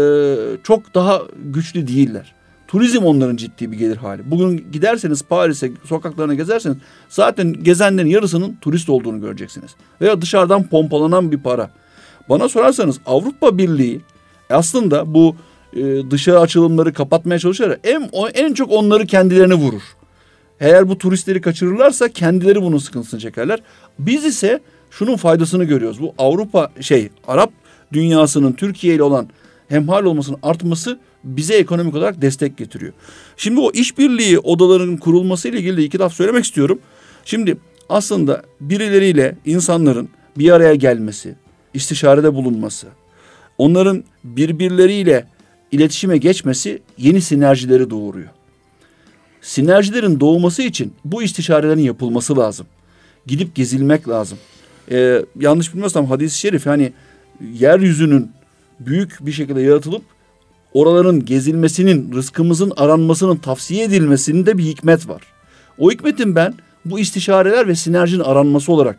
çok daha güçlü değiller. Turizm onların ciddi bir gelir hali. Bugün giderseniz Paris'e sokaklarına gezerseniz zaten gezenlerin yarısının turist olduğunu göreceksiniz. Veya dışarıdan pompalanan bir para. Bana sorarsanız Avrupa Birliği aslında bu e, dışarı açılımları kapatmaya çalışarak en, en çok onları kendilerine vurur. Eğer bu turistleri kaçırırlarsa kendileri bunun sıkıntısını çekerler. Biz ise şunun faydasını görüyoruz. Bu Avrupa şey Arap dünyasının Türkiye ile olan hemhal olmasının artması bize ekonomik olarak destek getiriyor. Şimdi o işbirliği odalarının kurulması ile ilgili iki laf söylemek istiyorum. Şimdi aslında birileriyle insanların bir araya gelmesi, istişarede bulunması, onların birbirleriyle iletişime geçmesi yeni sinerjileri doğuruyor. Sinerjilerin doğması için bu istişarelerin yapılması lazım. Gidip gezilmek lazım. Ee, yanlış bilmiyorsam hadis-i şerif hani yeryüzünün büyük bir şekilde yaratılıp oraların gezilmesinin, rızkımızın aranmasının tavsiye edilmesinde bir hikmet var. O hikmetin ben bu istişareler ve sinerjinin aranması olarak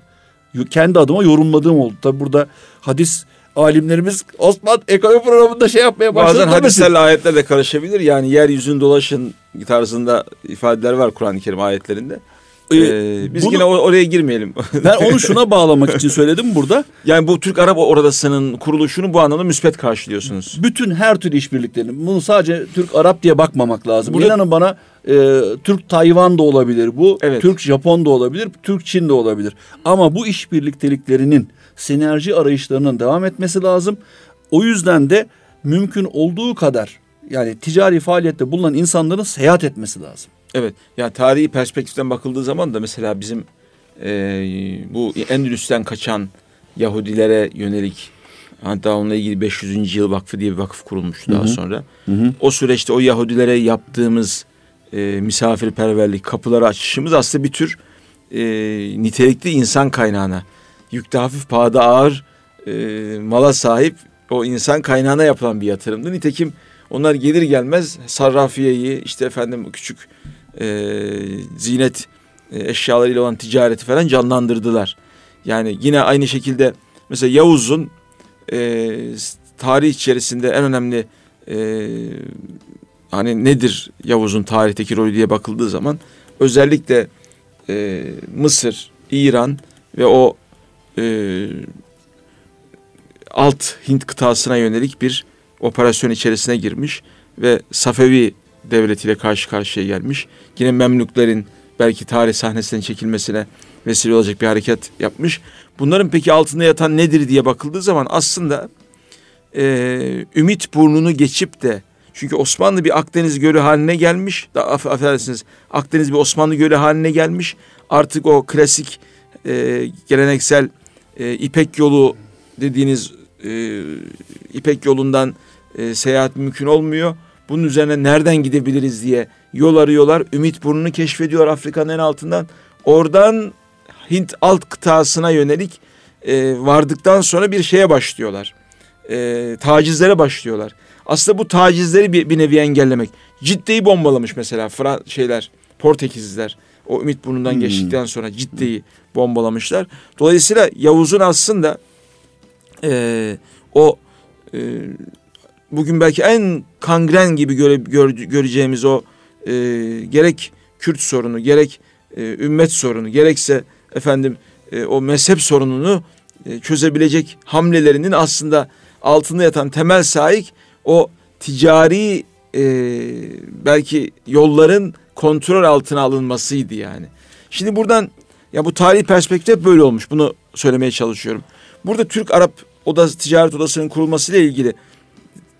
kendi adıma yorumladığım oldu. Tabi burada hadis alimlerimiz Osman ekonomi programında şey yapmaya başladı. Bazen hadislerle ayetler de karışabilir. Yani yeryüzünü dolaşın tarzında ifadeler var Kur'an-ı Kerim ayetlerinde. Ee, ee, biz bunu, yine oraya girmeyelim. (laughs) ben onu şuna bağlamak için söyledim burada. Yani bu Türk Arap Oradası'nın kuruluşunu bu anlamda müspet karşılıyorsunuz. Bütün her tür işbirliklerini. Bunu sadece Türk Arap diye bakmamak lazım. Burada, İnanın bana e, Türk Tayvan da olabilir bu. Evet. Türk Japon da olabilir. Türk Çin de olabilir. Ama bu işbirlikteliklerinin sinerji arayışlarının devam etmesi lazım. O yüzden de mümkün olduğu kadar yani ticari faaliyette bulunan insanların seyahat etmesi lazım. Evet. Yani tarihi perspektiften bakıldığı zaman da mesela bizim e, bu Endülüs'ten kaçan Yahudilere yönelik hatta onunla ilgili 500. yıl vakfı diye bir vakıf kurulmuştu daha sonra. Hı hı. O süreçte o Yahudilere yaptığımız e, misafirperverlik, kapıları açışımız aslında bir tür e, nitelikli insan kaynağına, yükte hafif pahada ağır e, mala sahip o insan kaynağına yapılan bir yatırımdı. Nitekim onlar gelir gelmez sarrafiyeyi işte efendim küçük e, zinet e, eşyalarıyla olan ticareti falan canlandırdılar. Yani yine aynı şekilde mesela Yavuz'un e, tarih içerisinde en önemli e, hani nedir Yavuz'un tarihteki rolü diye bakıldığı zaman özellikle e, Mısır, İran ve o e, alt Hint kıtasına yönelik bir operasyon içerisine girmiş ve Safevi devletiyle karşı karşıya gelmiş. Yine Memlüklerin belki tarih sahnesinden çekilmesine vesile olacak bir hareket yapmış. Bunların peki altında yatan nedir diye bakıldığı zaman aslında e, Ümit burnunu geçip de çünkü Osmanlı bir Akdeniz gölü haline gelmiş. Da, aff affedersiniz Akdeniz bir Osmanlı gölü haline gelmiş. Artık o klasik e, geleneksel e, İpek yolu dediğiniz e, İpek yolundan e, seyahat mümkün olmuyor. Bunun üzerine nereden gidebiliriz diye yol arıyorlar. Ümit burnunu keşfediyor Afrika'nın en altından. Oradan Hint alt kıtasına yönelik e, vardıktan sonra bir şeye başlıyorlar. E, tacizlere başlıyorlar. Aslında bu tacizleri bir, bir nevi engellemek. Cidde'yi bombalamış mesela Fra şeyler, Portekizliler. O Ümit burnundan hmm. geçtikten sonra Cidde'yi bombalamışlar. Dolayısıyla Yavuz'un aslında e, o e, bugün belki en kangren gibi göre, gör, göreceğimiz o e, gerek Kürt sorunu, gerek e, ümmet sorunu, gerekse efendim e, o mezhep sorununu e, çözebilecek hamlelerinin aslında altında yatan temel sahip o ticari e, belki yolların kontrol altına alınmasıydı yani. Şimdi buradan ya bu tarihi perspektif böyle olmuş. Bunu söylemeye çalışıyorum. Burada Türk Arap Odası Ticaret Odası'nın kurulmasıyla ilgili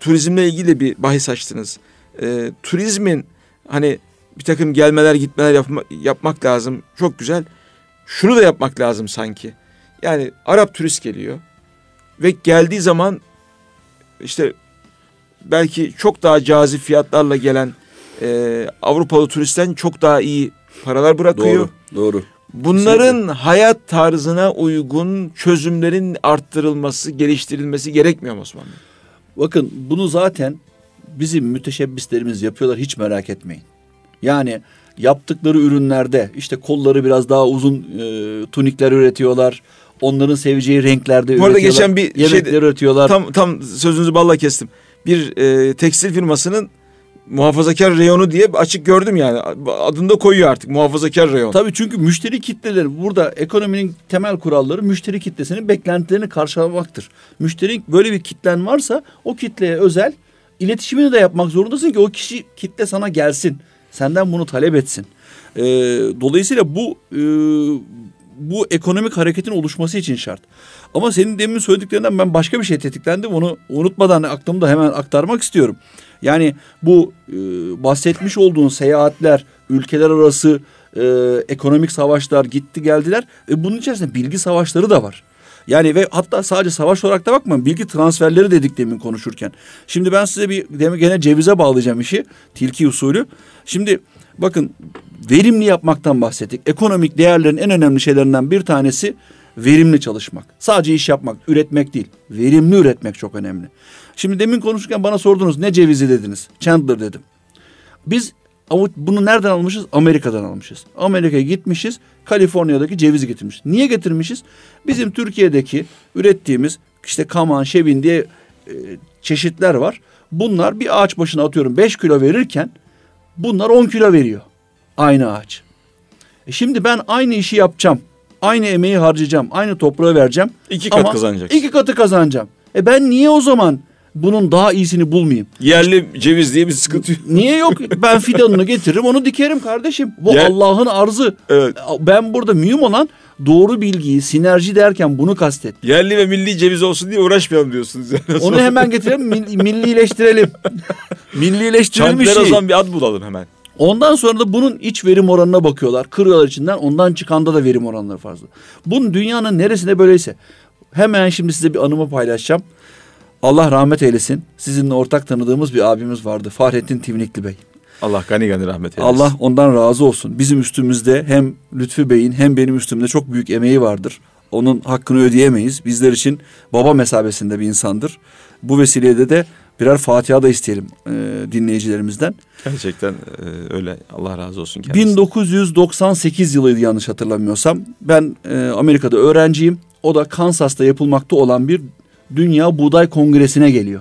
turizmle ilgili bir bahis açtınız. E, turizmin hani bir takım gelmeler gitmeler yapma, yapmak lazım. Çok güzel. Şunu da yapmak lazım sanki. Yani Arap turist geliyor ve geldiği zaman işte belki çok daha cazip fiyatlarla gelen e, Avrupalı turistten çok daha iyi paralar bırakıyor. Doğru, doğru. Bunların Kesinlikle. hayat tarzına uygun çözümlerin arttırılması, geliştirilmesi gerekmiyor mu Osman Bey? Bakın bunu zaten bizim müteşebbislerimiz yapıyorlar hiç merak etmeyin. Yani yaptıkları ürünlerde işte kolları biraz daha uzun e, tunikler üretiyorlar. Onların seveceği renklerde Bu arada üretiyorlar. geçen bir yemekler şey- üretiyorlar. Tam tam sözünüzü balla kestim. Bir e, tekstil firmasının muhafazakar reyonu diye açık gördüm yani. Adını da koyuyor artık muhafazakar reyon. Tabii çünkü müşteri kitleleri burada ekonominin temel kuralları müşteri kitlesinin beklentilerini karşılamaktır. Müşteri böyle bir kitlen varsa o kitleye özel iletişimini de yapmak zorundasın ki o kişi kitle sana gelsin. Senden bunu talep etsin. Ee, dolayısıyla bu e, bu ekonomik hareketin oluşması için şart. Ama senin demin söylediklerinden ben başka bir şey tetiklendim. Onu unutmadan aklımda hemen aktarmak istiyorum. Yani bu e, bahsetmiş olduğun seyahatler, ülkeler arası e, ekonomik savaşlar gitti geldiler. ve bunun içerisinde bilgi savaşları da var. Yani ve hatta sadece savaş olarak da bakmayın bilgi transferleri dedik demin konuşurken. Şimdi ben size bir demin gene cevize bağlayacağım işi tilki usulü. Şimdi bakın verimli yapmaktan bahsettik. Ekonomik değerlerin en önemli şeylerinden bir tanesi verimli çalışmak. Sadece iş yapmak, üretmek değil. Verimli üretmek çok önemli. Şimdi demin konuşurken bana sordunuz ne cevizi dediniz? Chandler dedim. Biz bunu nereden almışız? Amerika'dan almışız. Amerika'ya gitmişiz. Kaliforniya'daki cevizi getirmişiz. Niye getirmişiz? Bizim Türkiye'deki ürettiğimiz işte kaman, şebin diye e, çeşitler var. Bunlar bir ağaç başına atıyorum 5 kilo verirken bunlar 10 kilo veriyor. Aynı ağaç. E şimdi ben aynı işi yapacağım. Aynı emeği harcayacağım. Aynı toprağı vereceğim. İki kat Ama kazanacaksın. İki katı kazanacağım. E ben niye o zaman bunun daha iyisini bulmayayım? Yerli ceviz diye bir sıkıntı yok. Niye yok? (laughs) Ben fidanını getiririm onu dikerim kardeşim. Bu Yer- Allah'ın arzı. Evet. Ben burada mühim olan doğru bilgiyi, sinerji derken bunu kastet. Yerli ve milli ceviz olsun diye uğraşmayalım diyorsunuz. Yani. Onu hemen getirelim, mil- (laughs) millileştirelim. (laughs) millileştirelim bir Çantlara o şey. zaman bir ad bulalım hemen. Ondan sonra da bunun iç verim oranına bakıyorlar. Kırıyorlar içinden. Ondan çıkanda da verim oranları fazla. Bunun dünyanın neresinde böyleyse. Hemen şimdi size bir anımı paylaşacağım. Allah rahmet eylesin. Sizinle ortak tanıdığımız bir abimiz vardı. Fahrettin Tivnikli Bey. Allah gani gani rahmet eylesin. Allah ondan razı olsun. Bizim üstümüzde hem Lütfü Bey'in hem benim üstümde çok büyük emeği vardır. Onun hakkını ödeyemeyiz. Bizler için baba mesabesinde bir insandır. Bu vesileyle de birer Fatiha da isteyelim e, dinleyicilerimizden. Gerçekten e, öyle. Allah razı olsun kendisi. 1998 yılıydı yanlış hatırlamıyorsam. Ben e, Amerika'da öğrenciyim. O da Kansas'ta yapılmakta olan bir Dünya Buğday Kongresi'ne geliyor.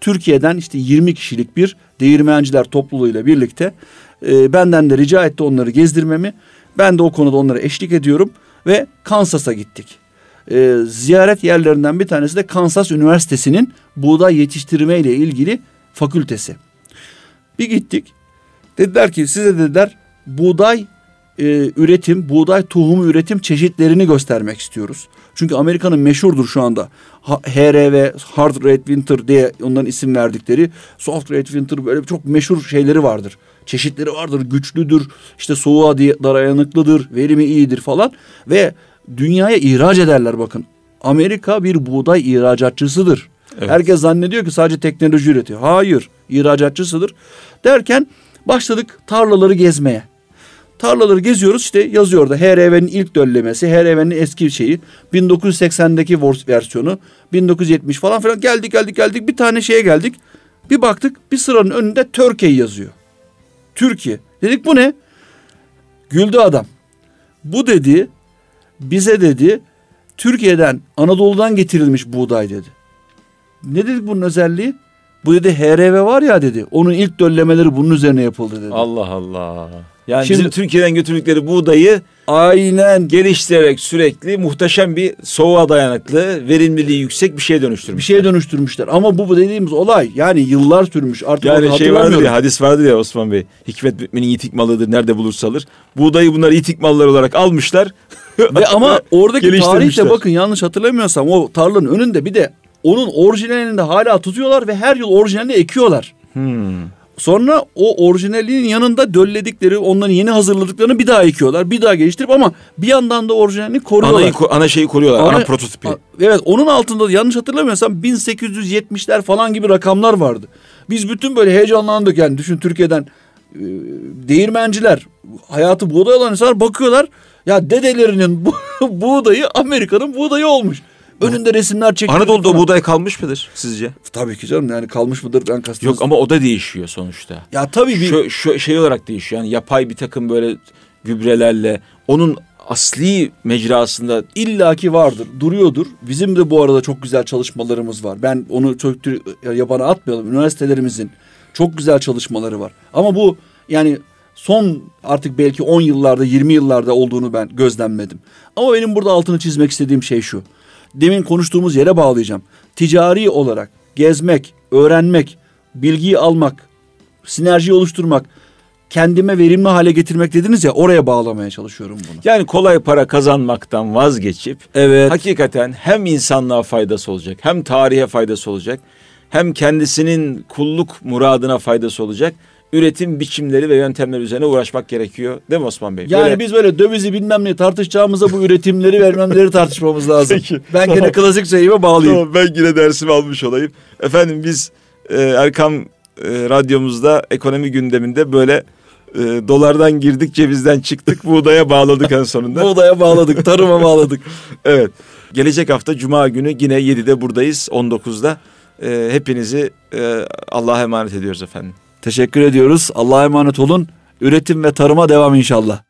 Türkiye'den işte 20 kişilik bir değirmenciler topluluğuyla birlikte e, benden de rica etti onları gezdirmemi. Ben de o konuda onlara eşlik ediyorum ve Kansas'a gittik. E, ziyaret yerlerinden bir tanesi de Kansas Üniversitesi'nin buğday yetiştirme ile ilgili fakültesi. Bir gittik. Dediler ki size dediler buğday e, üretim, buğday tohumu üretim çeşitlerini göstermek istiyoruz. Çünkü Amerika'nın meşhurdur şu anda. HRV, Hard Red Winter diye onların isim verdikleri. Soft Red Winter böyle çok meşhur şeyleri vardır. Çeşitleri vardır, güçlüdür, işte soğuğa dayanıklıdır, verimi iyidir falan. Ve dünyaya ihraç ederler bakın. Amerika bir buğday ihracatçısıdır. Evet. Herkes zannediyor ki sadece teknoloji üretiyor. Hayır, ihracatçısıdır. Derken başladık tarlaları gezmeye. Tarlaları geziyoruz işte yazıyor da HRV'nin ilk döllemesi, HRV'nin eski şeyi, 1980'deki vor- versiyonu, 1970 falan filan geldik geldik geldik bir tane şeye geldik. Bir baktık bir sıranın önünde Türkiye yazıyor. Türkiye. Dedik bu ne? Güldü adam. Bu dedi bize dedi Türkiye'den Anadolu'dan getirilmiş buğday dedi. Ne dedik bunun özelliği? Bu dedi HRV var ya dedi. Onun ilk döllemeleri bunun üzerine yapıldı dedi. Allah Allah. Yani Şimdi- bizim Türkiye'den götürdükleri buğdayı Aynen. geliştirerek sürekli muhteşem bir soğuğa dayanıklı, verimliliği yüksek bir şeye Bir dönüştürmüş. şeye dönüştürmüşler. Ama bu dediğimiz olay yani yıllar sürmüş. Artık Yani şey vardır ya hadis vardır ya Osman Bey. Hikmet müminin yitik malıdır nerede bulursa alır. Buğdayı bunlar yitik mallar olarak almışlar. Ve ama (laughs) oradaki tarihte bakın yanlış hatırlamıyorsam o tarlanın önünde bir de onun orijinalini de hala tutuyorlar ve her yıl orijinalini ekiyorlar. Hmm. Sonra o orijinalinin yanında dölledikleri, onların yeni hazırladıklarını bir daha ekiyorlar. Bir daha geliştirip ama bir yandan da orijinalini koruyorlar. Anayı, ana şeyi koruyorlar. Ana, Ana- prototipi. A- Evet onun altında da yanlış hatırlamıyorsam 1870'ler falan gibi rakamlar vardı. Biz bütün böyle heyecanlandık yani düşün Türkiye'den e, değirmenciler hayatı buğday olan insanlar bakıyorlar ya dedelerinin (laughs) bu, buğdayı Amerika'nın buğdayı olmuş. Önünde resimler çektirdik. Anadolu'da falan. buğday kalmış mıdır sizce? Tabii ki canım yani kalmış mıdır ben kastediyorum. Yok ama o da değişiyor sonuçta. Ya tabii bir Şu, şu şey olarak değişiyor. Yani yapay bir takım böyle gübrelerle onun asli mecrasında illaki vardır, duruyordur. Bizim de bu arada çok güzel çalışmalarımız var. Ben onu çok yabana atmayalım. Üniversitelerimizin çok güzel çalışmaları var. Ama bu yani son artık belki 10 yıllarda 20 yıllarda olduğunu ben gözlemledim. Ama benim burada altını çizmek istediğim şey şu. Demin konuştuğumuz yere bağlayacağım. Ticari olarak gezmek, öğrenmek, bilgiyi almak, sinerji oluşturmak, kendime verimli hale getirmek dediniz ya oraya bağlamaya çalışıyorum bunu. yani kolay para kazanmaktan vazgeçip Evet. hakikaten hem insanlığa faydası olacak hem tarihe faydası olacak hem kendisinin kulluk muradına faydası olacak üretim biçimleri ve yöntemleri üzerine uğraşmak gerekiyor. Değil mi Osman Bey? Yani Böyle- biz böyle dövizi bilmem ne tartışacağımıza bu üretimleri vermemleri tartışmamız lazım. Peki, Ben tamam. gene klasik şeyime bağlayayım. Tamam, ben yine dersimi almış olayım. Efendim biz e, Erkam e, radyomuzda ekonomi gündeminde böyle e, dolardan girdik cevizden çıktık buğdaya bağladık en sonunda. (laughs) Buğdaya bağladık, tarıma bağladık. (laughs) evet. Gelecek hafta Cuma günü yine 7'de buradayız 19'da. E, hepinizi e, Allah'a emanet ediyoruz efendim. Teşekkür ediyoruz. Allah'a emanet olun. Üretim ve tarıma devam inşallah.